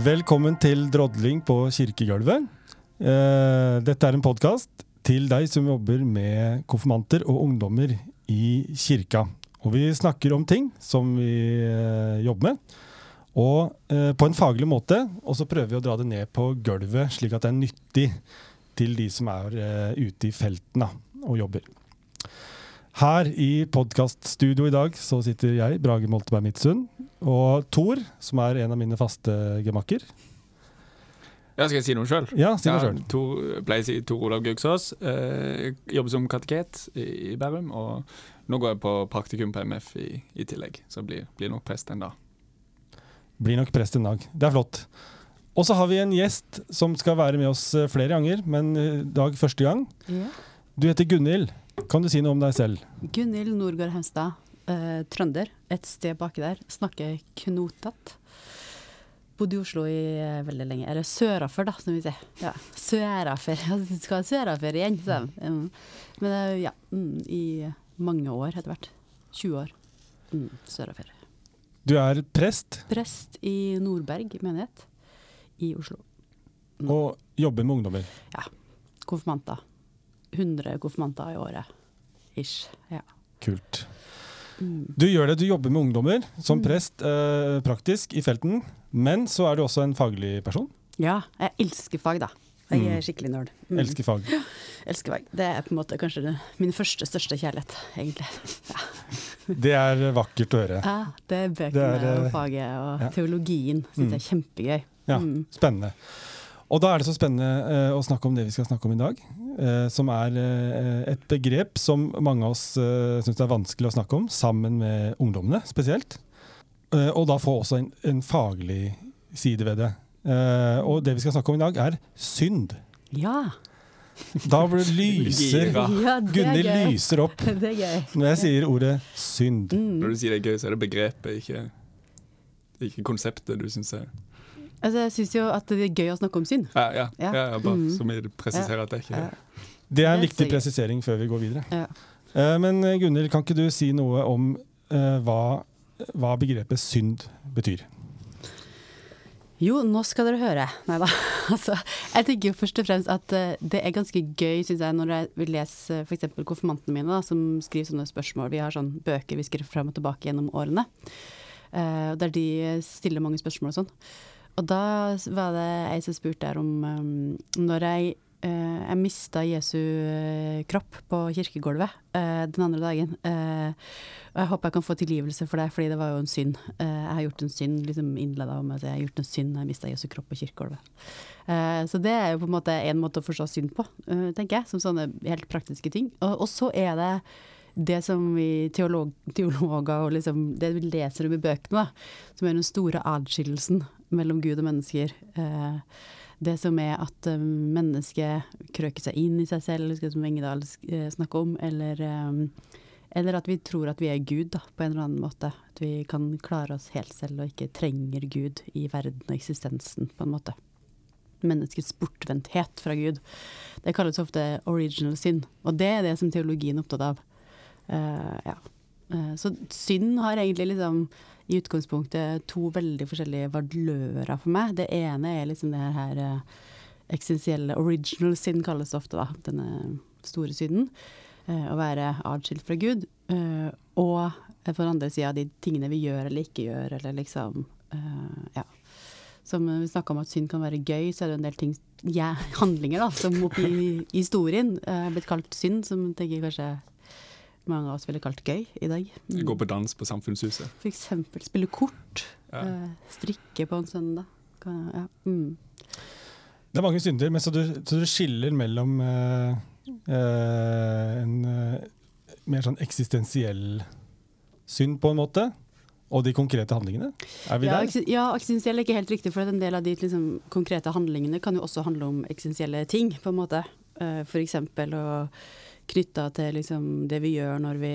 Velkommen til drodling på kirkegulvet. Eh, dette er en podkast til deg som jobber med konfirmanter og ungdommer i kirka. Og vi snakker om ting som vi eh, jobber med, og eh, på en faglig måte. Og så prøver vi å dra det ned på gulvet, slik at det er nyttig til de som er ute i felten og jobber. Her i podkaststudio i dag så sitter jeg, Brage Molteberg Midtsund, og Thor, som er en av mine faste gemakker. Ja, skal jeg si noe sjøl? Ja, si noe sjøl. Tor, pleier å si Tor Olav Gauksås. Eh, jobber som kateket i, i Bærum. Og nå går jeg på praktikum på MF i, i tillegg, så blir, blir nok prest en dag. Blir nok prest en dag. Det er flott. Og så har vi en gjest som skal være med oss eh, flere ganger, men i dag første gang. Ja. Du heter Gunhild. Kan du si noe om deg selv? Gunhild Nordgård Hemstad, eh, trønder. Et sted baki der. Snakker knotete. Bodde i Oslo i eh, veldig lenge. Eller sørafor, da, som vi sier. Ja, sørafor. Skal ha sørafor igjen, sa de. Mm. Men eh, ja, mm, i mange år etter hvert. 20 år. Mm, sørafor. Du er prest Prest i Nordberg menighet i Oslo. Mm. og jobber med ungdommer. Ja. Konfirmanter. 100 konfirmanter i året. Ish. Ja. Kult. Mm. Du gjør det, du jobber med ungdommer som Mm. prest, eh, praktisk, i felten. Men så er du også en faglig person. ja, jeg elsker fag, da. Jeg Mm. er skikkelig nerd. Mm. Elsker fag. Elsker fag. Det er på en måte kanskje det, min første, største kjærlighet, egentlig. Det er vakkert å høre. Ja, det er bøkene Det er, eh, og faget og ja. teologien. Syns jeg er kjempegøy. Ja, Mm. spennende. Og da er det så spennende eh, å snakke om det vi skal snakke om i dag. eh, som er eh, et begrep som mange av oss uh, syns er vanskelig å snakke om, sammen med ungdommene spesielt. Eh, og da få også en, en faglig side ved det. Eh, og det vi skal snakke om i dag, er synd. Ja. Da blir det lyser ja, det Gunhild lyser opp Det er gøy. når jeg sier ordet synd. Mm. Når du sier det er gøy, så er det begrepet, ikke, ikke konseptet du syns er Altså, jeg syns jo at det er gøy å snakke om synd. Ja, ja. Ja. ja. bare Mm. så vi presiserer at det er ikke Ja. Det er en er viktig presisering før vi går videre. Ja. Eh, Men eh, Gunhild, kan ikke du si noe om eh, hva, hva begrepet synd betyr? Jo, nå skal dere høre. Nei da. Altså, jeg tenker jo først og fremst at det er ganske gøy, syns jeg, når jeg vil lese f.eks. konfirmantene mine, da, som skriver sånne spørsmål. Vi har sånne bøker vi skriver frem og tilbake gjennom årene, Uh, der de stiller mange spørsmål og sånn. Og da var det ei som spurte der om um, når jeg Uh, jeg mista Jesu eh, kropp på kirkegulvet uh, den andre dagen. Og jeg håper jeg kan få tilgivelse for det, fordi det var jo en synd. Jeg har gjort en synd, liksom innleda med at jeg har gjort en synd når jeg mista Jesu kropp på kirkegulvet. Så det er jo på en måte en måte å forstå synd på, tenker jeg, som sånne helt praktiske ting. Og, og så er det det som vi teolog, teologer og liksom det vi leser om i bøkene, da, som er den store adskillelsen mellom Gud og mennesker. Eh, det som er at eh, mennesket krøker seg inn i seg selv, som Engedal eh, snakker om, eller, eller at vi tror at vi er Gud, da, på en eller annen måte. At vi kan klare oss helt selv og ikke trenger Gud i verden og eksistensen, på en måte. Menneskets bortvendthet fra Gud. Det kalles ofte original sin, og det er det som teologien er opptatt av. Eh, ja. Eh, så synd har egentlig liksom i utgangspunktet to veldig forskjellige valører for meg. Det ene er liksom det her eh, eksistensielle original sin, kalles det ofte, da. Denne store synden. Eh, å være atskilt fra Gud. Og på den andre sida de tingene vi gjør eller ikke gjør, eller liksom Ja. Som vi snakka om at synd kan være gøy, så er det en del ting, ja, handlinger da, som oppi historien er blitt kalt synd, som tenker kanskje mange av oss ville kalt gøy i dag. Mm. Gå på dans på Samfunnshuset. Eksempel spille kort, Ja. eh, strikke på en søndag. Kan, ja. mm. Det er mange synder, men så du, så du skiller mellom eh, eh, en eh, mer sånn eksistensiell synd, på en måte, og de konkrete handlingene? Er vi Ja, der? ja, eksistensiell er ikke helt riktig, for en del av de liksom, konkrete handlingene kan jo også handle om eksistensielle ting, på en måte. Uh, for eksempel å knytta til liksom, det vi gjør når vi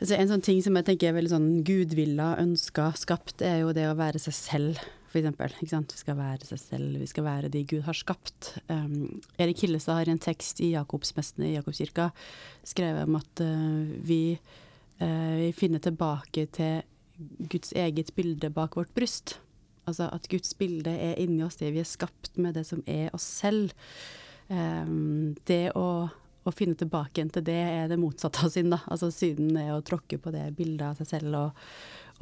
altså, En sånn ting som jeg tenker er veldig sånn gudvilla, ønska, skapt, er jo det å være seg selv, for eksempel. Vi skal være seg selv, vi skal være de Gud har skapt. Um, Erik Hillestad har en tekst i Jakobsmestene i Jakobskirka skrevet om at uh, vi, uh, vi finner tilbake til Guds eget bilde bak vårt bryst. Altså at Guds bilde er inni oss, det vi er skapt med, det som er oss selv. Um, det å, å, finne tilbake igjen til det er det motsatte av synd. da. Altså Synden er å tråkke på det bildet av seg selv og,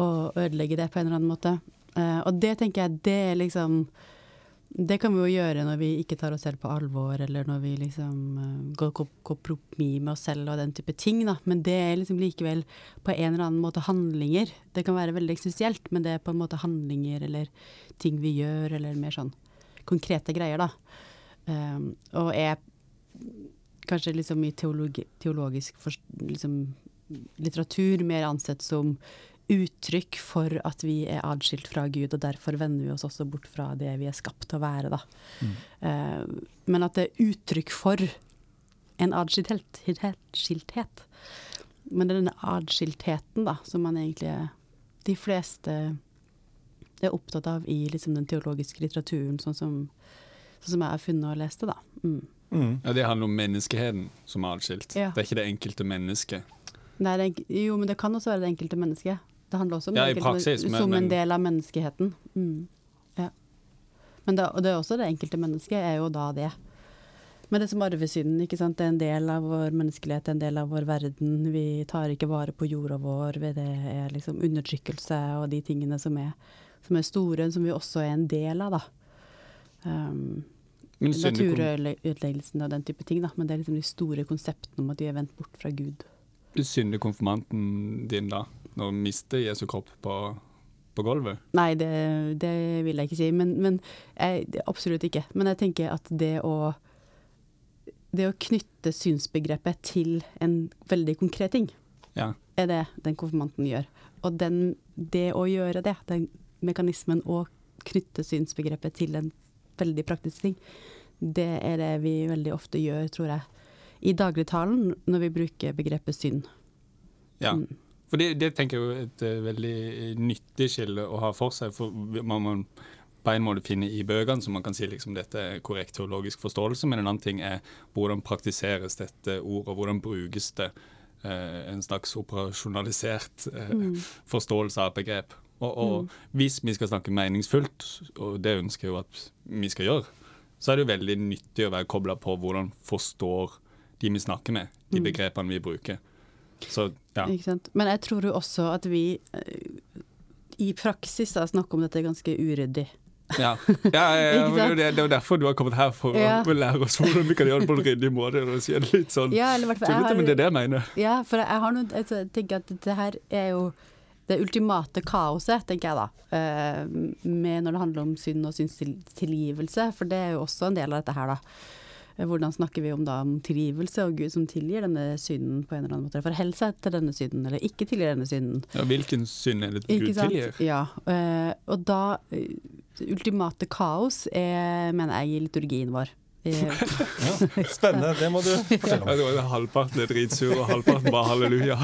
og ødelegge det på en eller annen måte. Uh, og det tenker jeg, det er liksom det kan vi jo gjøre når vi ikke tar oss selv på alvor, eller når vi liksom uh, går kompromiss med oss selv og den type ting, da. Men det er liksom likevel på en eller annen måte handlinger. Det kan være veldig eksistensielt, men det er på en måte handlinger eller ting vi gjør, eller mer sånn konkrete greier, da. Um, og er kanskje liksom i teologi, teologisk for, liksom, litteratur mer ansett som uttrykk for at vi er adskilt fra Gud, og derfor vender vi oss også bort fra det vi er skapt til å være. Da. Mm. Uh, men at det er uttrykk for en adskilthet. Men det er denne adskiltheten da, som man egentlig De fleste er opptatt av i liksom, den teologiske litteraturen, sånn som, sånn som, jeg har funnet og lest det. da. Mm. Mm. Ja, Det handler om menneskeheten som er atskilt. Ja. Det er ikke det enkelte mennesket. Jo, men det kan også være det enkelte mennesket. Det handler også om ja, det praksis, men, som en del av menneskeheten. Mm. Ja. Men det, og det er også det enkelte mennesket er jo da det. Men det som arvesynden, ikke sant. Det er en del av vår menneskelighet, en del av vår verden. Vi tar ikke vare på jorda vår. Det er liksom undertrykkelse og de tingene som er, som er store, som vi også er en del av, da. Um, Naturødeleggelsen og den type ting, da. Men det er liksom de store konseptene om at vi er vendt bort fra Gud. Synder konfirmanten din da? når hun mister Jesu kropp på, på gulvet? Nei, det, det, vil jeg ikke si. Men, men jeg, absolutt ikke. Men jeg tenker at det å det å knytte synsbegrepet til en veldig konkret ting, ja. er det den konfirmanten gjør. Og den, det å gjøre det, den mekanismen å knytte synsbegrepet til en veldig praktiske ting, det er det vi veldig ofte gjør, tror jeg, i dagligtalen når vi bruker begrepet synd. Ja. Mm. For det, det, tenker jeg er et uh, veldig nyttig skille å ha for seg. For man må på en måte finne i bøkene, så man kan si liksom dette er korrekt teologisk forståelse. Men en annen ting er hvordan praktiseres dette ordet, og hvordan brukes det. Eh, en slags operasjonalisert eh, mm. forståelse av begrep. Og, og mm. hvis vi skal snakke meningsfullt, og det ønsker jeg jo at vi skal gjøre, så er det jo veldig nyttig å være kobla på hvordan forstår de vi snakker med, de mm. begrepene vi bruker. Så, ja. Men jeg tror jo også at vi eh, i praksis da, snakker om dette ganske uryddig. Ja, ja, ja det, er jo derfor du har kommet her, for å lære oss hvordan vi kan gjøre det på en ryddig måte. Og si det litt sånn ja, eller, jeg har, men det er det jeg mener. Ja, for jeg har noe, jeg tenker at det her er jo det ultimate kaoset, tenker jeg da. Uh, med når det handler om synd og synstilgivelse, for det er jo også en del av dette her, da. Eh, hvordan snakker vi om da om tilgivelse og Gud som tilgir denne synden på en eller annen måte? Forholde seg til denne synden, eller ikke tilgir denne synden. Ja, Hvilken synd er det Gud tilgir? Ja, uh, og da Ultimate kaos er, mener jeg, i liturgien vår. Ja, spennende, det må du fortelle om. Ja, halvparten er dritsur, og halvparten bare halleluja.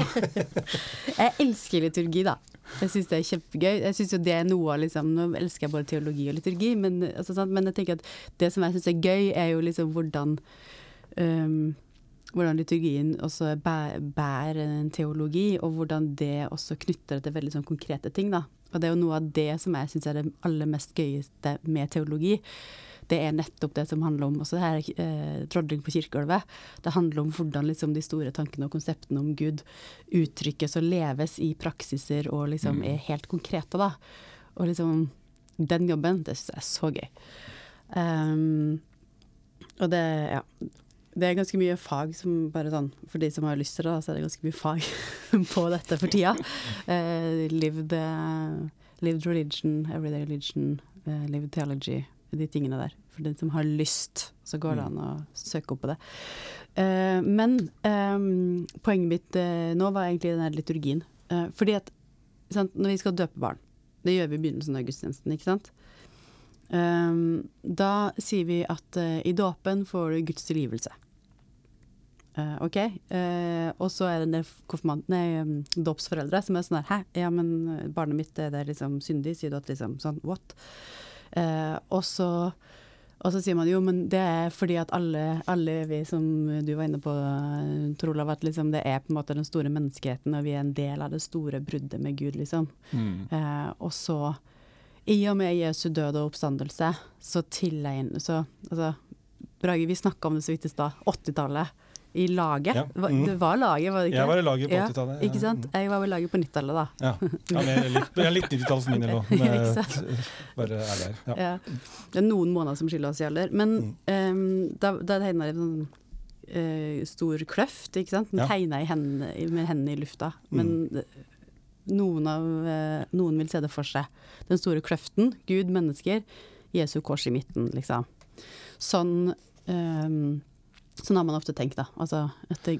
jeg elsker liturgi, da. Jeg syns det er kjempegøy. Jeg synes jo det er noe liksom, Nå elsker jeg både teologi og liturgi, men, altså, men jeg tenker at det som jeg syns er gøy, er jo liksom hvordan um, hvordan liturgien også bærer en teologi, og hvordan det også knytter det til veldig sånn konkrete ting. da. Og det er jo noe av det som jeg syns er det aller mest gøyeste med teologi det er nettopp det som handler om også det her eh, trådling på kirkegulvet. Det handler om hvordan liksom, de store tankene og konseptene om Gud uttrykkes og leves i praksiser og liksom mm. er helt konkrete, da. Og liksom den jobben, det syns jeg er så gøy. Um, og det, ja. Det er ganske mye fag som bare sånn For de som har lyst til det, så er det ganske mye fag på dette for tida. Uh, lived, uh, lived religion, everyday religion, uh, lived theology, de tingene der. For den som har lyst, så går det mm. an å søke opp på det. Uh, men um, poenget mitt uh, nå var egentlig den der liturgien. Uh, fordi at sant, når vi skal døpe barn, det gjør vi i begynnelsen av gudstjenesten, ikke sant. Um, da sier vi at i dåpen får du Guds tilgivelse. OK? og så er det en del konfirmant, nei, um, dåpsforeldre som er sånn her Hæ, ja, men barnet mitt er det liksom syndig? Sier du at liksom sånn what? Eh, og, så, og, så, sier man jo, men det er fordi at alle, alle vi som du var inne på, Tor Olav, at liksom det er på en måte den store menneskeheten, og vi er en del av det store bruddet med Gud, liksom. Mm. Eh, og så I og med Jesu død og oppstandelse, så tilegner så, altså, Brage, vi snakka om det så vidt i stad. 80-tallet. I laget. Ja. Mm. Det var laget, var det ikke? Jeg var i laget på Ja, 80-tallet. Ikke sant? Jeg var vel laget på 90-tallet, da. Ja. ja men jeg er litt, jeg er litt 90-tallet for min del òg. Bare er der. Ja. Ja. Det er noen måneder som skiller oss i alder. Men Mm. um, da, da tegna jeg en sånn uh, stor kløft, ikke sant. Den Ja. tegna hendene, med hendene i lufta. Men mm. noen, av, uh, noen vil se det for seg. Den store kløften, Gud, mennesker, Jesu kors i midten, liksom. Sånn ehm, Sånn har man ofte tenkt, da. Altså, det,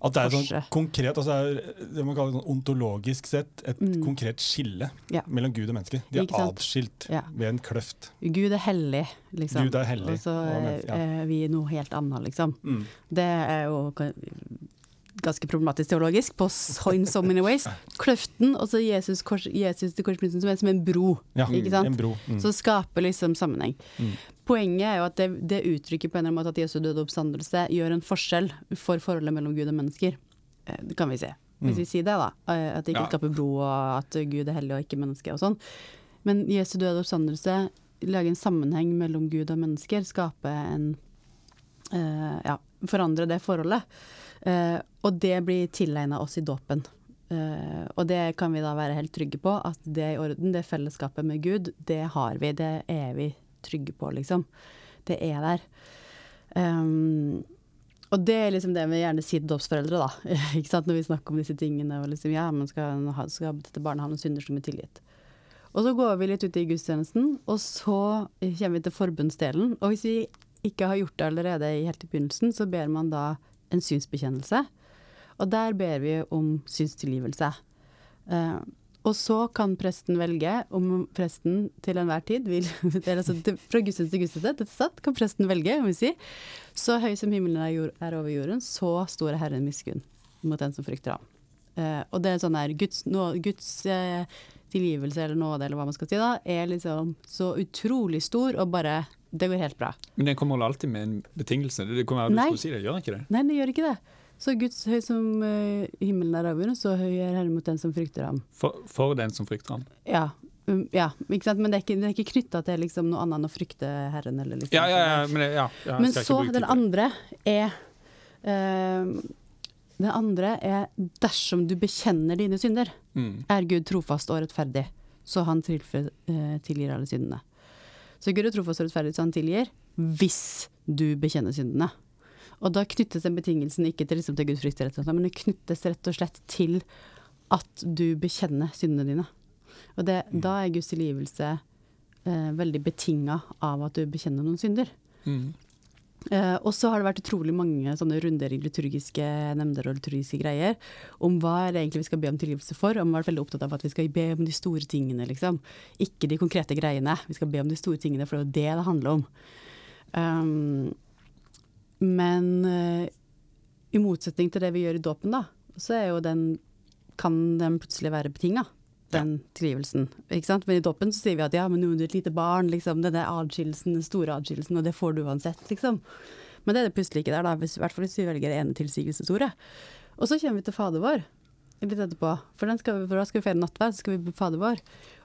At det er sånn konkret, altså det man kaller sånn ontologisk sett et Mm. konkret skille Ja. mellom Gud og menneske. De er atskilt Ja. ved en kløft. Gud er hellig, liksom. Gud er hellig, Og så er, ja. er vi noe helt annet, liksom. Mm. Det er jo ganske problematisk teologisk på in so many ways. Kløften, og så Jesus, kors, Jesus til korsprinsen, som er som en bro. Ja, Ikke sant? en bro. Mm. Så skaper liksom sammenheng. Mm. Poenget er jo at det, det uttrykker på en eller annen måte at Jesu døde oppstandelse gjør en forskjell for forholdet mellom Gud og mennesker. Eh, Det kan vi si. Hvis Mm. vi sier det, da. eh, At det ikke Ja. skaper bro, og at Gud er hellig og ikke menneske og sånn. Men Jesu døde oppstandelse lager en sammenheng mellom Gud og mennesker. Skape en uh, Ja, forandre det forholdet. Uh, og det blir tilegna oss i dåpen. Uh, og det kan vi da være helt trygge på, at det er i orden. Det fellesskapet med Gud, det har vi. Det er vi trygge på, liksom. Det er der. Um, og det er liksom det vi gjerne sier til dåpsforeldre, da. ikke sant? Når vi snakker om disse tingene. Og liksom, ja, men skal, skal dette barnet ha noen synder som er tilgitt? Og så går vi litt ut i gudstjenesten, og så kommer vi til forbundsdelen. Og hvis vi ikke har gjort det allerede helt i begynnelsen, så ber man da en synsbekjennelse. Og der ber vi om synstilgivelse. Eh, og så kan presten velge om presten til enhver tid vil altså, Fra gudstjeneste til gudstjeneste, dette satt, kan presten velge, om vi si. Så høy som himmelen er, jord, er over jorden, så stor er Herren miskunn mot den som frykter ham. Eh, og det er sånn her Guds, nå, Guds eh, tilgivelse eller nåde, eller hva man skal si da, er liksom så utrolig stor, og bare Det går helt bra. Men den kommer vel alltid med en betingelse? Det kommer jeg Nei. si det, gjør den ikke det? Nei, det gjør ikke det. Så Guds høy som uh, himmelen er over og så høy er Herren mot den som frykter ham. For, for den som frykter ham. Ja, um, ja ikke sant? men det er ikke, det er ikke knytta til liksom noe annet enn å frykte Herren. Eller liksom. Ja, ja, ja, men, ja, ja, Men så, den andre er uh, Den andre er dersom du bekjenner dine synder, Mm. er Gud trofast og rettferdig, så han tilfø- uh, tilgir alle syndene. Så Gud er trofast og rettferdig, så han tilgir hvis du bekjenner syndene. Og da knyttes den betingelsen ikke til, liksom, til Guds frykt, men det knyttes rett og slett til at du bekjenner syndene dine. Og det, da er Guds tilgivelse eh, veldig betinga av at du bekjenner noen synder. Mm. Eh, og så har det vært utrolig mange sånne runder i liturgiske nemnder og liturgiske greier om hva er det egentlig vi skal be om tilgivelse for. Og man har vært veldig opptatt av at vi skal be om de store tingene, liksom. Ikke de konkrete greiene. Vi skal be om de store tingene, for det er jo det det handler om. Um, men uh, i motsetning til det vi gjør i dåpen, da, så er jo den kan den plutselig være betinga, den tilgivelsen. Ikke sant? Men i dåpen så sier vi at ja, men nå er du et lite barn, liksom. Denne adskillelsen, den store adskillelsen, og det får du uansett, liksom. Men det er det plutselig ikke der, da, hvis, i hvert fall hvis vi velger det ene tilsigelsesordet. Og så kommer vi til Fader vår litt etterpå, for, den skal vi, for da skal vi feire nattverd, så skal vi be Fader vår.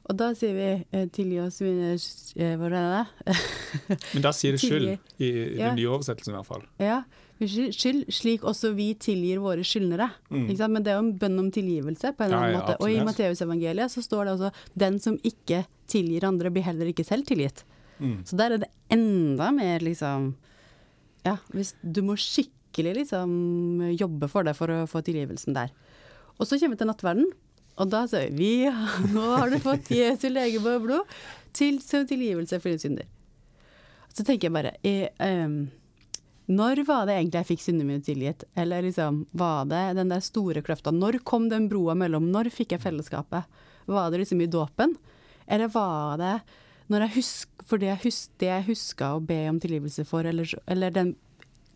Og da sier vi eh, tilgi oss mine eh, Hvor er det? Men da sier det skyld, i, i Ja. den nye oversettelsen i hvert fall. Ja, skyld, slik også vi tilgir våre skyldnere. Mm. Men det er jo en bønn om tilgivelse på en eller annen ja, måte. Og i. Matteusevangeliet så står det også 'den som ikke tilgir andre, blir heller ikke selv tilgitt'. Mm. Så der er det enda mer liksom Ja, hvis du må skikkelig liksom jobbe for det for å få tilgivelsen der. Og så kommer vi til nattverden, og da sier vi nå har du fått Jesu legeme og blod til som tilgivelse for dine synder. Så tenker jeg bare eh, um, Når var det egentlig jeg fikk syndene mine tilgitt? Eller liksom, var det den der store kløfta? Når kom den broa mellom? Når fikk jeg fellesskapet? Var det liksom i dåpen? Eller var det når jeg husk, fordi jeg husk, det jeg huska å be om tilgivelse for, eller, eller den,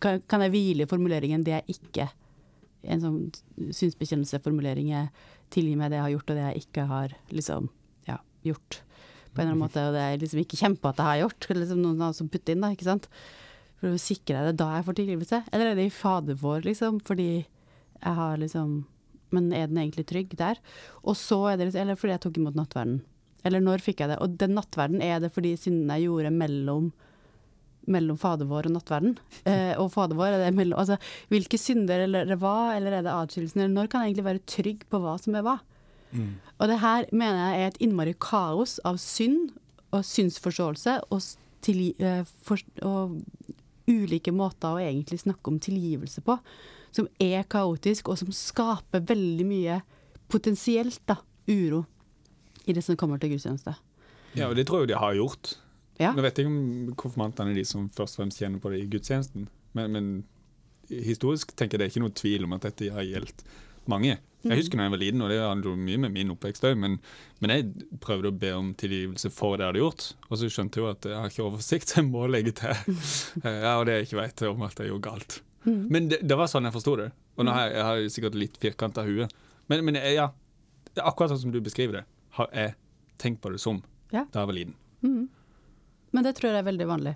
kan, kan jeg hvile i formuleringen 'det jeg ikke' En sånn synsbekjennelseformulering jeg tilgir meg det jeg har gjort, og det jeg ikke har liksom, ja, gjort. På en eller annen måte, og det jeg liksom ikke kjemper at jeg har gjort. Liksom noen har putt inn, da, ikke sant. For å sikre deg det da jeg får tilgivelse. Eller er det i Fader vår, liksom, fordi jeg har liksom Men er den egentlig trygg der? Og så er det liksom Eller fordi jeg tok imot nattverden. Eller når fikk jeg det? Og den nattverden, er det fordi syndene jeg gjorde mellom, mellom Fader vår og nattverden? Eh, og Fader vår, er det mellom Altså, hvilke synder eller var, eller er det atskillelsen? Eller når kan jeg egentlig være trygg på hva som er hva? Mm. Og det her mener jeg er et innmari kaos av synd og synsforståelse og, tilgi- eh, for, og ulike måter å egentlig snakke om tilgivelse på, som er kaotisk, og som skaper veldig mye potensielt da, uro i det som kommer til gudstjeneste. Ja, og det tror jeg de har gjort. Ja. Nå vet jeg om konfirmantene er de som først og fremst kjenner på det i gudstjenesten, men, men historisk tenker jeg det er ikke noe tvil om at dette har gjeldt mange. Jeg husker da jeg var liten, og det handler jo mye med min oppvekst òg, men, men jeg prøvde å be om tilgivelse for det jeg hadde gjort, og så skjønte jeg jo at jeg har ikke oversikt, jeg må legge til. Eh, Ja, og det jeg ikke vet om at jeg gjorde galt. Men det, det var sånn jeg forsto det. Og nå har jeg, jeg har sikkert litt firkanta hue. Men, men jeg- ja, er akkurat sånn som du beskriver det, har jeg tenkt på det som Ja. da jeg var liten. Men det tror jeg er veldig vanlig.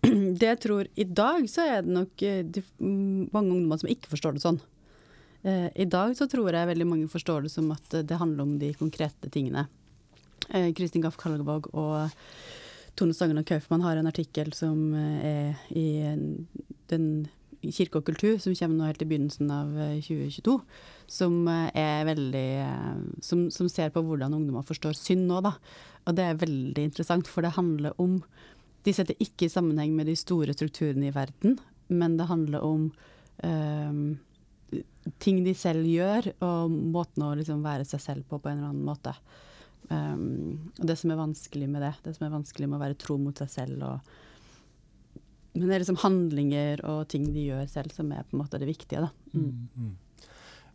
Det jeg tror I dag så er det nok eh, de, mm, mange ungdommer som ikke forstår det sånn. Eh, I dag så tror jeg veldig mange forstår det som at eh, det handler om de konkrete tingene. Kristin Gaff Kalvåg og Tone Stangeland Kaufmann har en artikkel som er i den Kirke og kultur, som kommer nå helt i begynnelsen av eh, 2022, som eh, er veldig eh, som, som ser på hvordan ungdommer forstår synd nå, da. Og det er veldig interessant, for det handler om De setter ikke i sammenheng med de store strukturene i verden, men det handler om um, ting de selv gjør, og måten å liksom være seg selv på på en eller annen måte. Um, og det som er vanskelig med det, det som er vanskelig med å være tro mot seg selv og Men det er liksom handlinger og ting de gjør selv som er på en måte det viktige, da. Mm.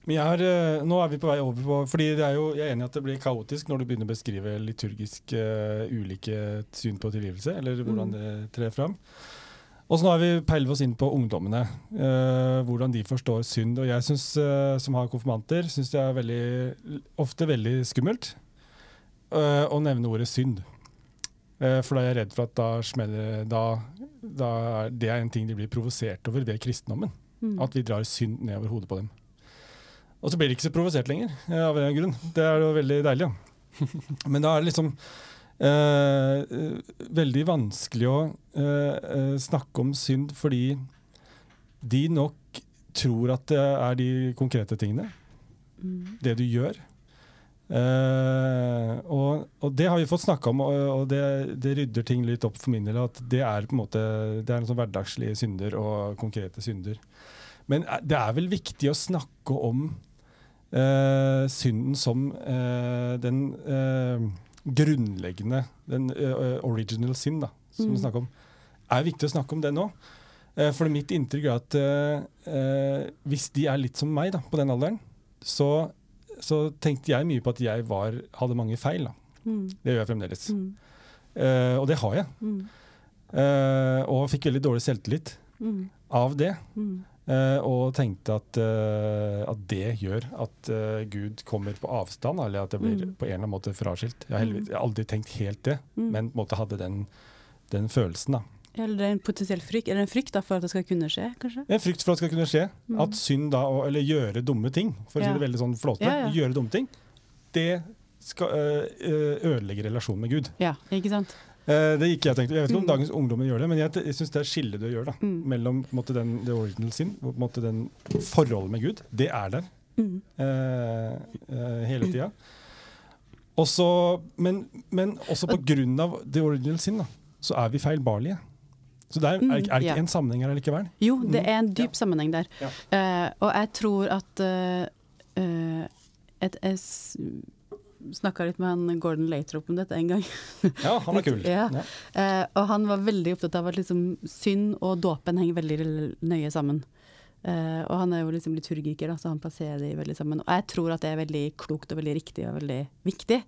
Men jeg har, eh, nå er vi på vei over på fordi det er jo, Jeg er enig i at det blir kaotisk når du begynner å beskrive liturgisk uh, ulike syn på tilgivelse, eller hvordan Mm. det trer fram. Og så nå har vi peilet oss inn på ungdommene, Uh, hvordan de forstår synd. Og jeg synes, uh, som har konfirmanter, syns det er veldig, ofte veldig skummelt å nevne ordet synd. For da er jeg redd for at da smeller da, da Det er en ting de blir provosert over ved kristendommen. Mm. At vi drar synd ned over hodet på dem. Og så blir de ikke så provosert lenger, eh, av en grunn. Det er jo veldig deilig, ja. Men da er det liksom eh, eh, veldig vanskelig å eh, eh, snakke om synd fordi de nok tror at det er de konkrete tingene. Mm. Det du gjør. Eh, og, og det har vi fått snakka om, og, og det, det rydder ting litt opp for min del. At det er på en måte Det er noen sånn hverdagslige synder og konkrete synder. Men eh, det er vel viktig å snakke om uh, synden som uh, den grunnleggende Den original sin, da, som vi Mm. snakker om. Er viktig å snakke om det nå. For mitt inntrykk er at hvis de er litt som meg da, på den alderen, så, så tenkte jeg mye på at jeg var, hadde mange feil. Mm. Det gjør jeg fremdeles. Mm. Uh, og det har jeg. Mm. Uh, og fikk veldig dårlig selvtillit Mm. av det. Mm. Eh, og tenkte at, at det gjør at Gud kommer på avstand, eller at jeg blir Mm. på en eller annen måte fraskilt. Jeg har, aldri tenkt helt det, men på en måte hadde den, den følelsen. da. Eller det er en potensiell frykt, eller en frykt da, for at det skal kunne skje, kanskje? En frykt for at det skal kunne skje. Mm. At synd da, eller gjøre dumme ting, for å si Ja. det veldig sånn flåte, Ja, ja. gjøre dumme ting, det skal øh, øh, ødelegge relasjonen med Gud. Ja, ikke sant? Eh, det gikk Jeg tenkte, Jeg vet ikke om Mm. dagens ungdommer gjør det, men jeg, jeg syns det er skillet du gjør da, Mm. mellom måte, den, the original sin måte, den forholdet med Gud. Det er der Mm. eh, eh, hele tida. Også, men, men også av the original sin, da, så er vi feilbarlige. Så der, er, det Mm, ikke ja. en sammenheng her likevel? Jo, det Mm. er en dyp sammenheng der. Ja. Eh, og jeg tror at uh, et, Jeg snakka litt med han Gordon Latrop om dette en gang. Ja, han er kul. Ja. Eh, og han var veldig opptatt av at liksom, synd og dåpen henger veldig nøye sammen. Eh, og han er jo liksom liturgiker, da, så han plasserer de veldig sammen. Og jeg tror at det er veldig klokt og veldig riktig og veldig viktig.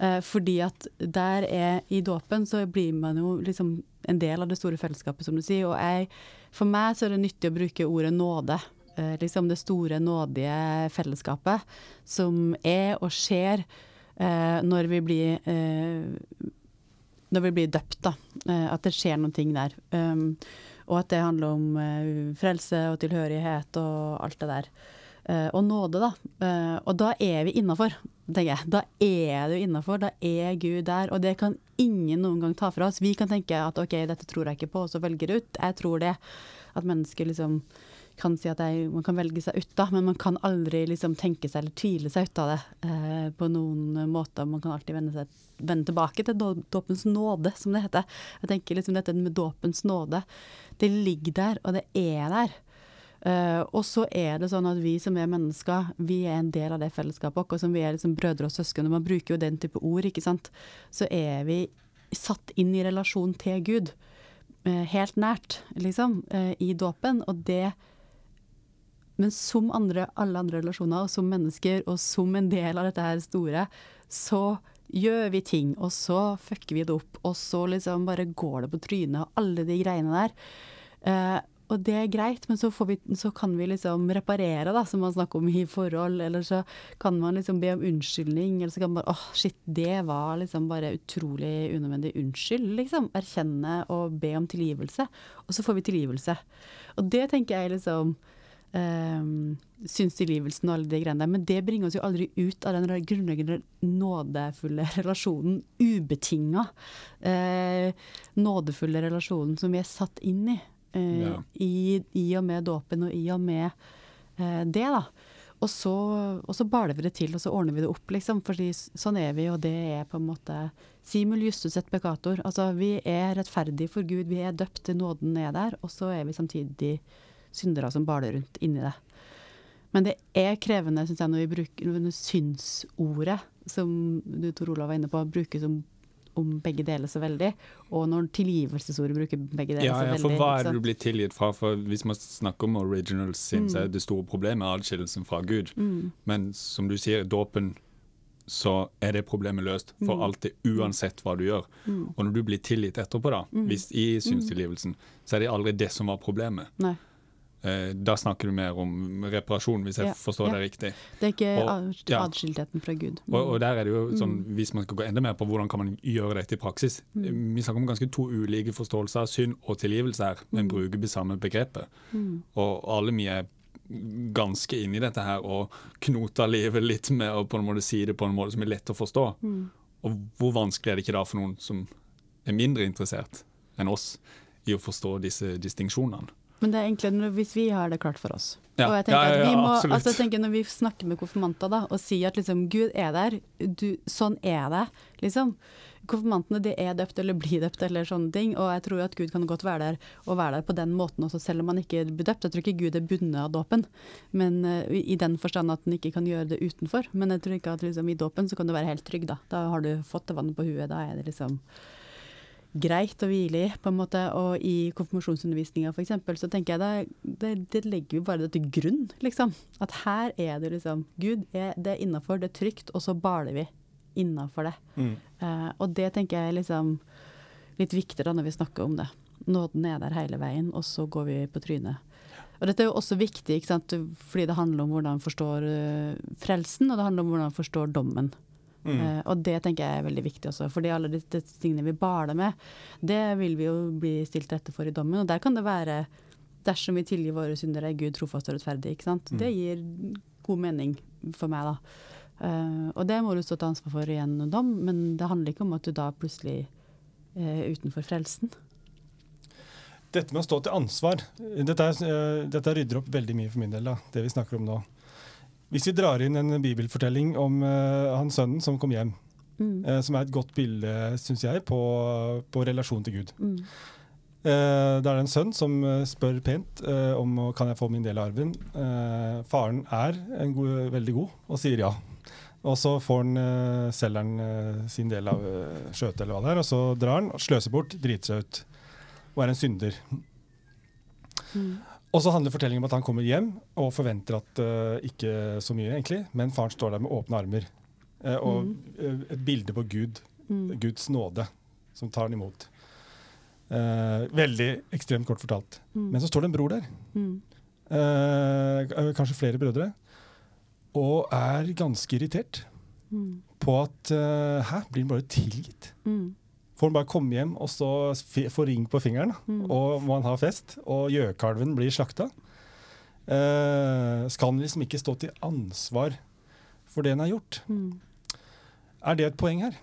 Eh, fordi at der er i dåpen så blir man jo liksom en del av det store fellesskapet, som du sier. Og jeg, for meg så er det nyttig å bruke ordet nåde. Eh, liksom det store nådige fellesskapet som er og skjer eh, når vi blir eh, når vi blir døpt, da. Eh, at det skjer noen ting der. Um, og at det handler om eh, frelse og tilhørighet og alt det der. Uh, og nåde, da. Uh, og da er vi innafor. Tenker jeg. Da er du innafor, da er Gud der. Og det kan ingen noen gang ta fra oss. Vi kan tenke at OK, dette tror jeg ikke på, og så velger ut. Jeg tror det. At mennesker liksom kan si at jeg, man kan velge seg ut, da, men man kan aldri liksom tenke seg eller tvile seg ut av det eh, på noen måter. Man kan alltid vende, seg, vende tilbake til dåpens nåde, som det heter. Jeg tenker liksom dette med dåpens nåde. Det ligger der, og det er der. Uh, og så er det sånn at vi som er mennesker, vi er en del av det fellesskapet vårt. som vi er liksom brødre og søsken, og man bruker jo den type ord, ikke sant. Så er vi satt inn i relasjon til Gud. Uh, helt nært, liksom, uh, i dåpen. Og det Men som andre, alle andre relasjoner, og som mennesker, og som en del av dette her store, så gjør vi ting, og så fucker vi det opp, og så liksom bare går det på trynet, og alle de greiene der. Og det er greit, men så, vi, så, kan vi liksom reparere, da, som man snakker om i forhold. Eller så kan man liksom be om unnskyldning, eller så kan man bare åh, shit, det var liksom bare utrolig unødvendig. Unnskyld, liksom. Erkjenne og be om tilgivelse. Og så får vi tilgivelse. Og det tenker jeg liksom um, Syns tilgivelsen og alle de greiene der. Men det bringer oss jo aldri ut av den grunnleggende nådefulle relasjonen. Ubetinga uh, nådefulle relasjonen som vi er satt inn i. Eh, ja. i, i, og med dåpen og i og med eh, det, da. Og så, og så, baler vi det til, og så ordner vi det opp, liksom. For sånn er vi, og det er på en måte Simul justus et peccator. Altså, vi er rettferdige for Gud, vi er døpt til nåden er der, og så er vi samtidig syndere som baler rundt inni det. Men det er krevende, syns jeg, når vi bruker synsordet, som du Tor Olav var inne på, brukes som om begge deler så veldig, og når tilgivelsesordet bruker begge deler ja, så ja, veldig. For hva er det du blir tilgitt fra? For Hvis man snakker om original sin, mm. så er det store problemet adskillelsen fra Gud. Mm. Men som du sier, dåpen så er det problemet løst for mm. alltid, uansett hva du gjør. Mm. Og når du blir tilgitt etterpå, da, mm. hvis i mm. synstilgivelsen, så er det aldri det som var problemet. Nei. Eh, da snakker du mer om reparasjon, hvis jeg ja, forstår ja. det riktig. Det er ikke og, adskiltheten fra Gud. Og, og, der er det jo sånn, mm. Hvis man skal gå enda mer på hvordan kan man gjøre dette i praksis mm. Eh, vi snakker om ganske to ulike forståelser av synd og tilgivelse her, men mm. bruker det samme begrepet. Mm. Og alle vi er ganske inni dette her og knoter livet litt med å på en måte si det på en måte som er lett å forstå. Mm. Og hvor vanskelig er det ikke da for noen som er mindre interessert enn oss i å forstå disse distinksjonene? Men det er egentlig hvis vi har det klart for oss. Ja. Og jeg tenker ja, ja, at vi må, altså jeg tenker Når vi snakker med konfirmanter da, og sier at liksom, Gud er der, du, sånn er det, liksom. Konfirmantene de er døpt eller blir døpt eller sånne ting. Og jeg tror at Gud kan godt være der og være der på den måten også, selv om han ikke blir døpt. Jeg tror ikke Gud er bundet av dåpen, men uh, i den forstand at han ikke kan gjøre det utenfor. Men jeg tror ikke at liksom, i dåpen så kan du være helt trygg, da. Da har du fått det vannet på huet. Da er det liksom greit å hvile i, på en måte. Og i konfirmasjonsundervisninga f.eks. så tenker jeg det, det, det, legger vi bare det til grunn, liksom. At her er det liksom Gud, er, det er innafor, det er trygt, og så baler vi innafor det. Mm. Uh, og det tenker jeg er liksom litt viktigere når vi snakker om det. Nåden er der hele veien, og så går vi på trynet. Og dette er jo også viktig, fordi det handler om hvordan man forstår uh, frelsen, og det handler om hvordan man forstår dommen. Mm. Uh, og det tenker jeg er veldig viktig også, fordi alle disse tingene vi baler med, det vil vi jo bli stilt rette for i dommen. Og der kan det være Dersom vi tilgir våre syndere, er Gud trofast og rettferdig. ikke sant? Mm. Det gir god mening for meg, da. Uh, og det må du stå til ansvar for i en dom, men det handler ikke om at du da plutselig er utenfor frelsen. Dette med å stå til ansvar, dette, dette rydder opp veldig mye for min del, da, det vi snakker om nå. Hvis vi drar inn en bibelfortelling om uh, han sønnen som kom hjem, mm. uh, som er et godt bilde, syns jeg, på, på relasjonen til Gud. Mm. Uh, det er en sønn som spør pent om kan jeg få min del av arven. faren er god, veldig god og sier ja. Og så får han, selger han sin del av skjøtet, eller hva det er, og så drar han, sløser bort, driter seg ut og er en synder. Mm. Og så handler fortellingen om at han kommer hjem og forventer at uh, ikke så mye, egentlig, men faren står der med åpne armer. Uh, og mm. uh, et bilde på Gud, mm. Guds nåde, som tar han imot. veldig ekstremt kort fortalt. Mm. Men så står det en bror der. Mm. kanskje flere brødre. Og er ganske irritert mm. på at Hæ, blir han bare tilgitt? Mm. Får han bare komme hjem og så få ring på fingeren, mm. og må han ha fest, og gjøkalven blir slakta. Eh, skal han liksom ikke stå til ansvar for det han har gjort? Mm. Er det et poeng her?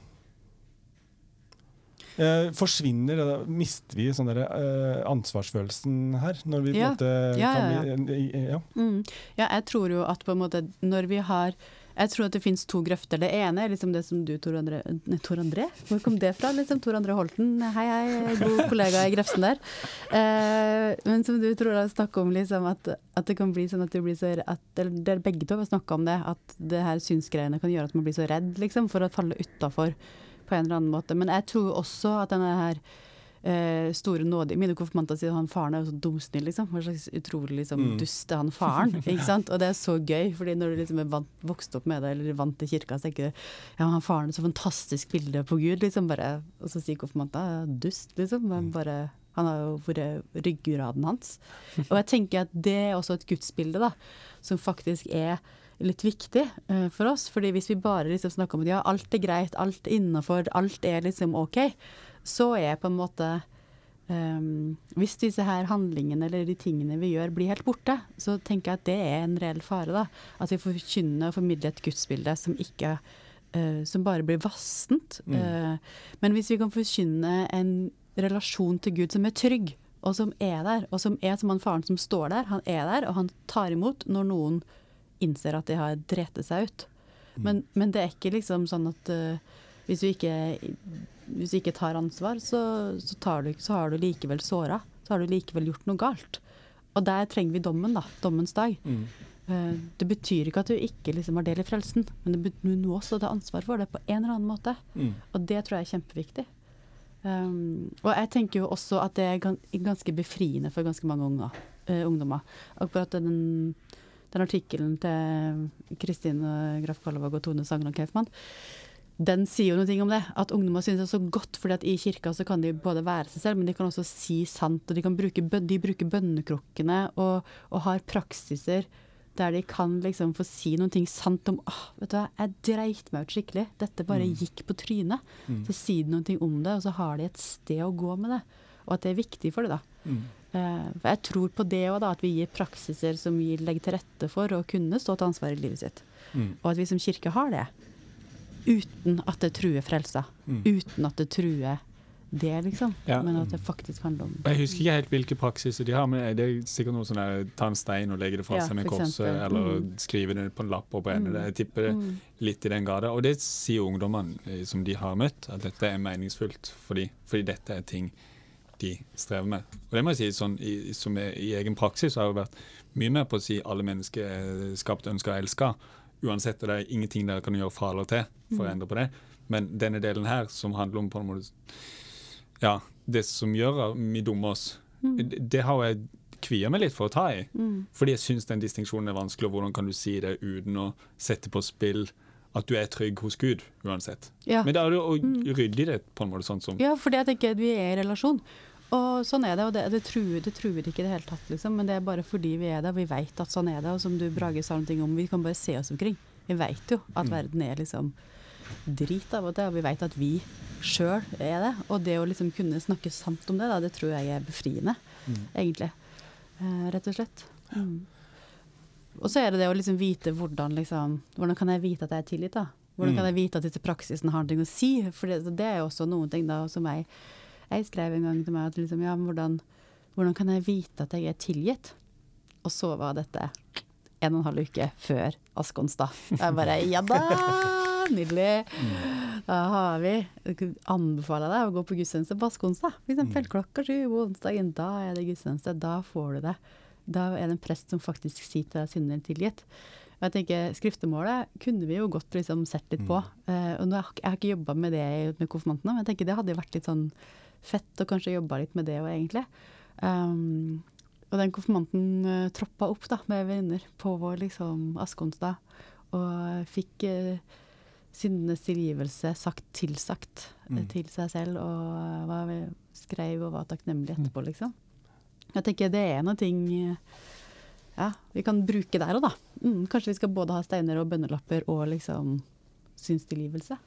Eh, forsvinner det, mister vi sånn der, eh, ansvarsfølelsen her? Når vi Ja. på en måte Ja, kan ja, bli- ja. Mm. Ja, jeg tror jo at på en måte når vi har Jeg tror at det finnes to grøfter. Det ene er liksom det som du, Tor André Nei, Tor André? Hvor kom det fra? liksom? Tor André Holten, hei hei, god kollega i Grefsen der. Eh, men som du tror snakker om, liksom at, at det kan bli sånn at du blir så at, Dere begge to har snakka om det, at det her synsgreiene kan gjøre at man blir så redd liksom, for å falle utafor på en eller annen måte. Men jeg tror også at denne her eh, store nådige Mine konfirmanter sier han faren er jo så dumsnill, liksom. Hva slags utrolig liksom, Mm. dust er han faren? ikke sant? Og det er så gøy, fordi når du liksom er vant, vokst opp med det, eller vant til kirka, så tenker du ja, han faren er så fantastisk bilde på Gud, liksom. Bare, og så sier konfirmanter ja, dust, liksom. Men bare han har jo vært ryggraden hans. Og jeg tenker at det er også et gudsbilde, da, som faktisk er litt viktig uh, for oss. fordi hvis vi bare liksom snakker om at ja, alt er greit, alt er innafor, alt er liksom OK, så er på en måte um, Hvis disse her handlingene eller de tingene vi gjør blir helt borte, så tenker jeg at det er en reell fare. da, At vi forkynner og formidler et gudsbilde som ikke uh, som bare blir vassent. Mm. Uh, men hvis vi kan forkynne en relasjon til Gud som er trygg, og som er der, og som er som han faren som står der, han er der, og han tar imot når noen innser at de har drete seg ut. Men, men det er ikke liksom sånn at uh, hvis, du ikke, hvis du ikke tar ansvar, så, så, tar du, så har du likevel såra. Så har du likevel gjort noe galt. Og der trenger vi dommen, da. Dommens dag. Mm. Eh, Det betyr ikke at du ikke liksom har del i frelsen, men du må også ta ansvar for det på en eller annen måte. Mm. Og det tror jeg er kjempeviktig. Um, og jeg tenker jo også at det er ganske befriende for ganske mange unger, uh, ungdommer. Akkurat den, den artikkelen til Kristin Graff Kalvåg og Tone Sagner Kaufmann, den sier jo noe om det. At ungdommer synes det er så godt, fordi at i kirka så kan de både være seg selv, men de kan også si sant. Og de, kan bruke, de bruker bønnekrukkene og, og har praksiser der de kan liksom få si noe sant om åh, vet du hva, jeg dreit meg ut skikkelig. Dette bare Mm. gikk på trynet. Mm. Så sier de noe om det, og så har de et sted å gå med det. Og at det er viktig for det, da. Mm. Uh, jeg tror på det òg, at vi gir praksiser som vi legger til rette for å kunne stå til ansvar i livet sitt. Mm. Og at vi som kirke har det. Uten at det truer frelsa. Mm. Uten at det truer det, liksom. Ja. Men at det faktisk handler om Jeg husker ikke helt hvilke praksiser de har, men det er sikkert noe sånn ta en stein og legge det fra Ja, seg med korset, eller Mm. skrive det på en lapp og brenne det. Jeg tipper det Mm. litt i den grada. Og det sier ungdommene eh, som de har møtt, at dette er meningsfullt for dem, fordi dette er ting de strever med. Og det må jeg si, sånn, i, som er, i egen praksis har jeg vært mye mer på å si alle mennesker er skapt, ønska og elska. Uansett, og det er ingenting dere kan gjøre fra eller til for å Mm. endre på det. Men denne delen her, som handler om på en måte Ja, det som gjør at vi dummer oss, Mm. det, det har jeg kvier meg litt for å ta i. Mm. Fordi jeg syns den distinksjonen er vanskelig, og hvordan kan du si det uten å sette på spill at du er trygg hos Gud, uansett. Ja. Men da er det å Mm. rydde i det på en måte sånn som Ja, fordi jeg tenker at vi er i relasjon. Og sånn er det, og det, det, truer, det truer ikke i det hele tatt, liksom. Men det er bare fordi vi er det, vi veit at sånn er det. Og som du Brage sa noe om, vi kan bare se oss omkring. Vi veit jo at Mm. verden er liksom drit av og til, og vi veit at vi sjøl er det. Og det å liksom kunne snakke sant om det, da, det tror jeg er befriende, Mm. egentlig. Eh, rett og slett. Mm. Og så er det det å liksom vite hvordan liksom Hvordan kan jeg vite at jeg er tilgitt, da? Hvordan kan Mm. jeg vite at disse praksisene har noe å si? For det, det er jo også noen ting da som jeg Jeg skrev en gang til meg at liksom, ja, hvordan, hvordan kan jeg vite at jeg er tilgitt? Og så var dette en og en halv uke før Askonsdag. Jeg bare ja da! Nydelig. Da har vi Jeg anbefaler deg å gå på gudstjeneste på Askonstad. Eksempel Mm. klokka sju på onsdagen. Da er det gudstjeneste. Da får du det. Da er det en prest som faktisk sier til deg synden tilgitt. Og jeg tenker, Skriftemålet kunne vi jo godt liksom sett litt på. Eh, og nå jeg, har ikke jobba med det med konfirmantene, men jeg tenker det hadde vært litt sånn fett å kanskje jobba litt med det òg, egentlig. Um, og den konfirmanten uh, troppa opp da, med venninner på vår liksom, Askonsdag, og fikk uh, syndenes tilgivelse sagt tilsagt eh, Mm. til seg selv, og var, skrev og var takknemlig etterpå, liksom. Jeg tenker det er noe ting eh, ja, vi kan bruke der òg, da. Mm, kanskje vi skal både ha steiner og bønnelapper og liksom synstilgivelse.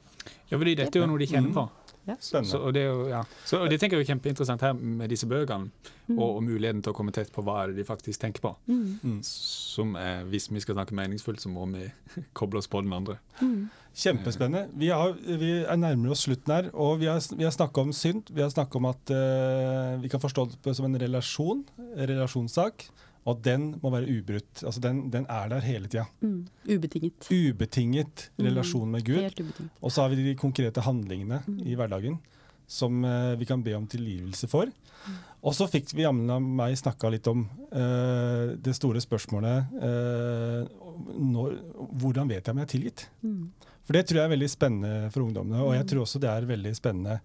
Ja, fordi dette er jo noe de kjenner på. Ja. Så, og det, jo, ja. så, og det tenker jeg er kjempeinteressant her med disse bøkene, Mm. og, og muligheten til å komme tett på hva er det de faktisk tenker på. Mm. Mm. Som er, Hvis vi skal snakke meningsfullt, så må vi koble oss på den andre. Mm. Kjempespennende. Vi, har, vi er nærmere oss slutten her, og vi har, vi har snakka om synd. Vi har snakka om at uh, vi kan forstå det som en relasjon, relasjonssak, og den må være ubrutt. Altså den, den er der hele tida. Mm. Ubetinget. Ubetinget Mm. relasjon med Gud. Helt ubetinget. Og så har vi de konkrete handlingene Mm. i hverdagen som eh, vi kan be om tilgivelse for. Mm. Og så fikk vi jammen av meg snakka litt om eh, det store spørsmålet eh, når, Hvordan vet jeg om jeg er tilgitt? Mm. For det tror jeg er veldig spennende for ungdommene. Og jeg Mm. tror også det er veldig spennende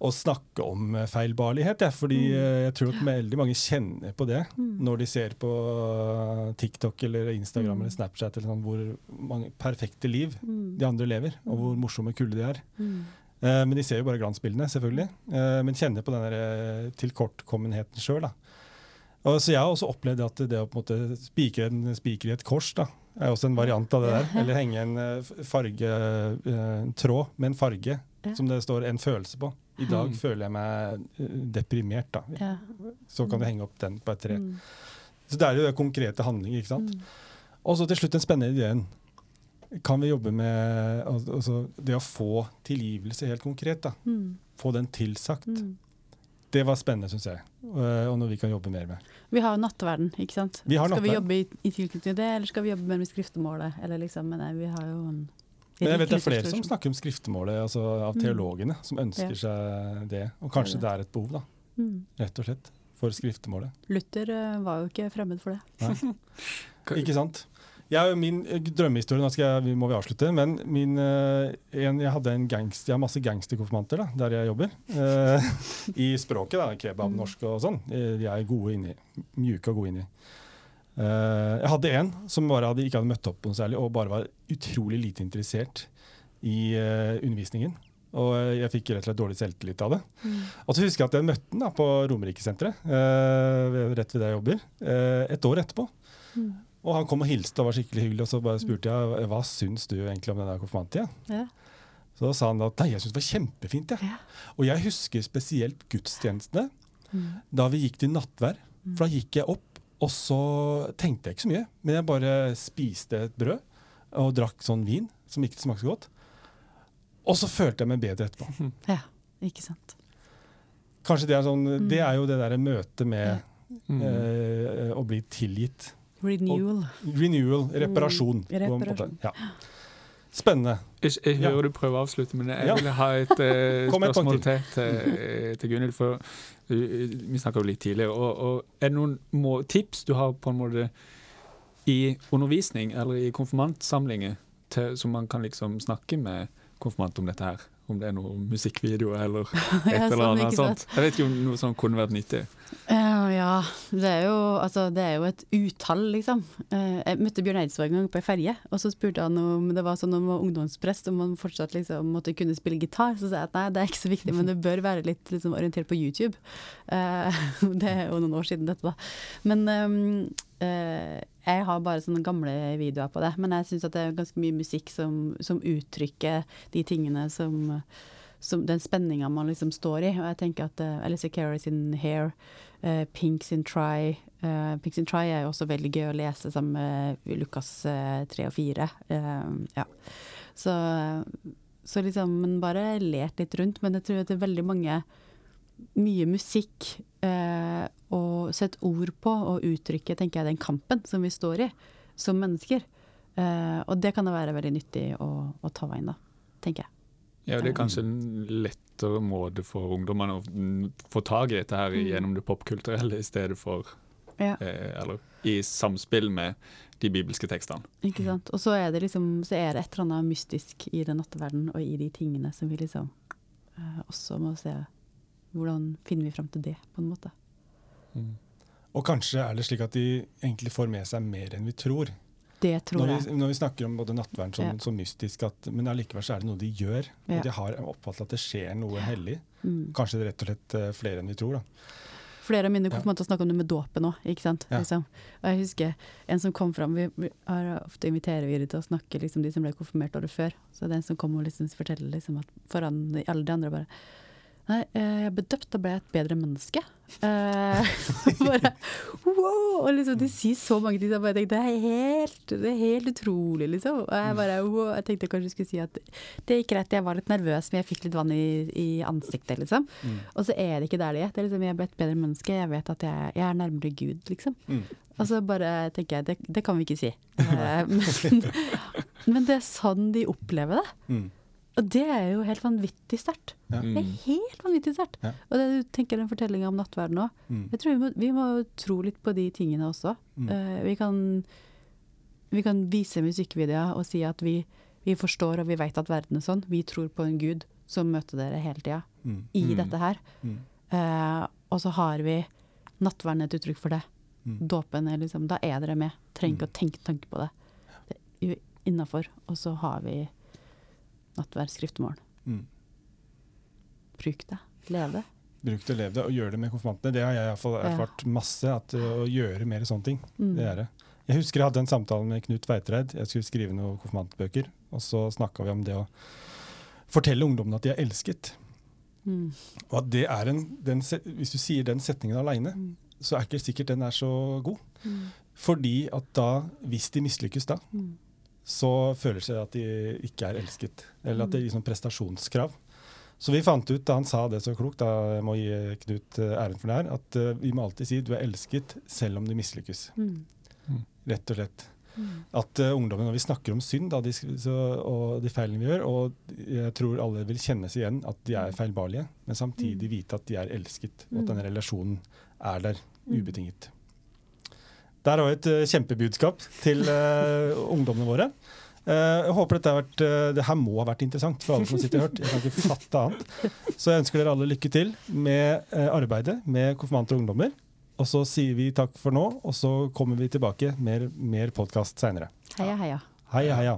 å snakke om eh, feilbarlighet. Ja, fordi Mm. eh, jeg tror at veldig mange kjenner på det Mm. når de ser på eh, TikTok eller Instagram Mm. eller Snapchat eller sånn, hvor mange perfekte liv de andre lever, og hvor morsomme kulde de er. Men de ser jo bare glansbildene, selvfølgelig. Men kjenner på den tilkortkommenheten sjøl. Så jeg har også opplevd at det å på en måte spikre en spiker i et kors da, er også en variant av det der. Eller henge en farge, en tråd med en farge som det står en følelse på. I dag føler jeg meg eh, deprimert. da. Ja. Så kan du henge opp den på et tre. Mm. Så det er jo det konkrete handlinger. ikke sant? Mm. Og så til slutt den spennende ideen. Kan vi jobbe med altså, det å få tilgivelse helt konkret? da. Mm. Få den tilsagt. Mm. Det var spennende, syns jeg. Eh, Og noe vi kan jobbe mer med. Vi har jo nattverden, ikke sant. Vi har skal vi jobbe i, i tilknytning til det, eller skal vi jobbe mer med skriftemålet? Eller liksom, men nei, vi har jo en Men jeg vet det er flere som snakker om skriftemålet, altså av Mm. teologene, som ønsker seg det. Og kanskje det er et behov, da, Mm. rett og slett, for skriftemålet. Luther eh, var jo ikke fremmed for det. Ikke sant? Jeg, min eh, drømmehistorie, nå jeg, vi må vi avslutte, men min, eh, en, jeg hadde en gangst, jeg har masse gangsterkonfirmanter der jeg jobber. eh, I språket, da, kebab, Mm. norsk og sånn. De er gode inni, mjuke og gode inni. Eh, jeg hadde en som bare hadde, ikke hadde møtt opp noe særlig, og bare var utrolig lite interessert i eh, undervisningen. Og eh, jeg fikk rett og slett dårlig selvtillit av det. Mm. Og så husker jeg at jeg møtte den da på Romerikesenteret, eh, rett ved der jeg jobber, eh, et år etterpå. Mm. Og han kom og hilste og var skikkelig hyggelig, og så bare spurte jeg hva syns du egentlig om den konfirmanttida. Ja. Så sa han at nei, jeg syns det var kjempefint. Ja. Ja. Og jeg husker spesielt gudstjenestene Mm. da vi gikk til nattvær. For da gikk jeg opp, og så tenkte jeg ikke så mye. Men jeg bare spiste et brød og drakk sånn vin som ikke smakte så godt. Og så følte jeg meg bedre etterpå. ja, ikke sant. Kanskje Det er sånn, Mm. det er jo det derre møtet med Mm. eh, å bli tilgitt. Renewal. Renewal, reparasjon. på en måte. reparasjon. Ja. Spennende. Jeg, jeg Ja. du prøver å avslutte, men jeg Ja. vil ha et uh, et spørsmål til til, til Gunhild. For uh, vi snakka jo litt tidligere. Og, og er det noen må, tips du har på en måte i undervisning eller i konfirmantsamlinger til, som man kan liksom snakke med konfirmant om dette her? Om det er noen musikkvideoer eller et Ja, eller sånn, annet sånt. Jeg vet ikke om noe sånt kunne vært nyttig. Eh, ja, det er, jo, altså, det er jo et utall, liksom. Eh, jeg møtte Bjørn Eidsvåg en gang på ei ferje, og så spurte han om det var sånn om ungdomsprest, om han fortsatt liksom måtte kunne spille gitar. Så sa jeg at nei, det er ikke så viktig, men det bør være litt liksom, orientert på YouTube. Eh, det er jo noen år siden dette, da. Men ehm, eh, jeg har bare sånne gamle videoer på det, men jeg syns at det er ganske mye musikk som, som uttrykker de tingene som som den spenninga man liksom står i. Og jeg tenker at uh, Alice Carey sin Hair, uh, Pink sin Try uh, Pink sin Try er jo også veldig gøy å lese sammen med Lukas uh, 3 og 4. Uh, ja. Så, så liksom Men bare lert litt rundt. Men jeg tror at det er veldig mange Mye musikk og sett ord på og uttrykke, tenker jeg, den kampen som vi står i som mennesker. Og det kan det være veldig nyttig å, å ta inn, da, tenker jeg. Ja, det er kanskje en lettere måte for ungdommene å mm, få tak i dette her Mm. gjennom det popkulturelle, i stedet for Ja. eh, Eller i samspill med de bibelske tekstene. Ikke sant. Og så er det liksom Så er det et eller annet mystisk i den natteverdenen og i de tingene som vi liksom eh, også må se Hvordan finner vi fram til det, på en måte. Og kanskje er det slik at de egentlig får med seg mer enn vi tror. Det tror Når jeg. vi, når vi snakker om både nattverden som, Ja. som mystisk, at, men allikevel så er det noe de gjør. Ja. De har oppfattet at det skjer noe hellig. Mm. Kanskje det rett og slett eh, flere enn vi tror. da. flere av mine konfirmanter snakker om det med dåpen òg. Ja. Liksom. Og jeg husker en som kom fram, vi, har ofte inviterer vi til å snakke, liksom, de som ble konfirmert året før. Så det er en som kom og liksom forteller liksom, at foran alle de andre bare Nei, eh, jeg ble døpt, og ble et bedre menneske. Eh, bare wow! Og liksom, de sier så mange ting. Jeg bare tenkte, det er helt, det er helt utrolig, liksom. Og jeg bare wow. Jeg tenkte kanskje jeg skulle si at det gikk greit, jeg var litt nervøs, men jeg fikk litt vann i, i ansiktet, liksom. Mm. Og så er det ikke der det er. Det er liksom, jeg ble et bedre menneske. Jeg vet at jeg, jeg er nærmere Gud, liksom. Mm. Og så bare tenker jeg, det, det kan vi ikke si. Eh, men, men det er sånn de opplever det. Mm. Og det er jo helt vanvittig sterkt. Ja. Det er Mm. helt vanvittig sterkt. Ja. Og det du tenker den fortellinga om nattverden òg. Mm. Jeg tror vi må, vi må tro litt på de tingene også. Mm. Uh, vi, kan, vi kan vise musikkvideoer og si at vi, vi forstår og vi vet at verden er sånn. Vi tror på en gud som møter dere hele tida Mm. i Mm. dette her. Mm. Eh, og så har vi nattverden et uttrykk for det. Mm. Dåpen er liksom Da er dere med. Trenger ikke Mm. å tenke tanke på det. Det er innafor. Og så har vi nattverd, skriftemål. Mm. Bruk det. Lev det. Bruk det, lev det, og gjør det med konfirmantene. Det har jeg i hvert fall Ja. erfart masse. At, uh, å gjøre mer sånne ting. Mm. Det er det. Jeg husker jeg hadde en samtale med Knut Veitreid. Jeg skulle skrive noen konfirmantbøker. Og så snakka vi om det å fortelle ungdommene at de er elsket. Mm. Og at det er en, den, Hvis du sier den setningen aleine, Mm. så er ikke sikkert den er så god. Mm. Fordi at da, hvis de mislykkes da, Mm. Så føler seg at de ikke er elsket. Eller at det er sånn prestasjonskrav. Så vi fant ut, da han sa det så klokt, da jeg må gi Knut eh, æren for det her, at eh, vi må alltid si du er elsket selv om du mislykkes. Mm. Rett og slett. Mm. At uh, ungdommen, når vi snakker om synd da, de, så, og de feilene vi gjør, og jeg tror alle vil kjennes igjen at de er feilbarlige, men samtidig Mm. vite at de er elsket, og Mm. at den relasjonen er der, Mm. ubetinget. Der har vi et eh, kjempebudskap til uh, ungdommene våre. Uh, jeg håper dette har vært, uh, det her må ha vært interessant for alle som sitter og hørt. Jeg kan ikke fatte annet. Så jeg ønsker dere alle lykke til med arbeidet med konfirmanter og ungdommer. Og så sier vi takk for nå, og så kommer vi tilbake med mer podkast seinere. Heia, heia. Heia, heia.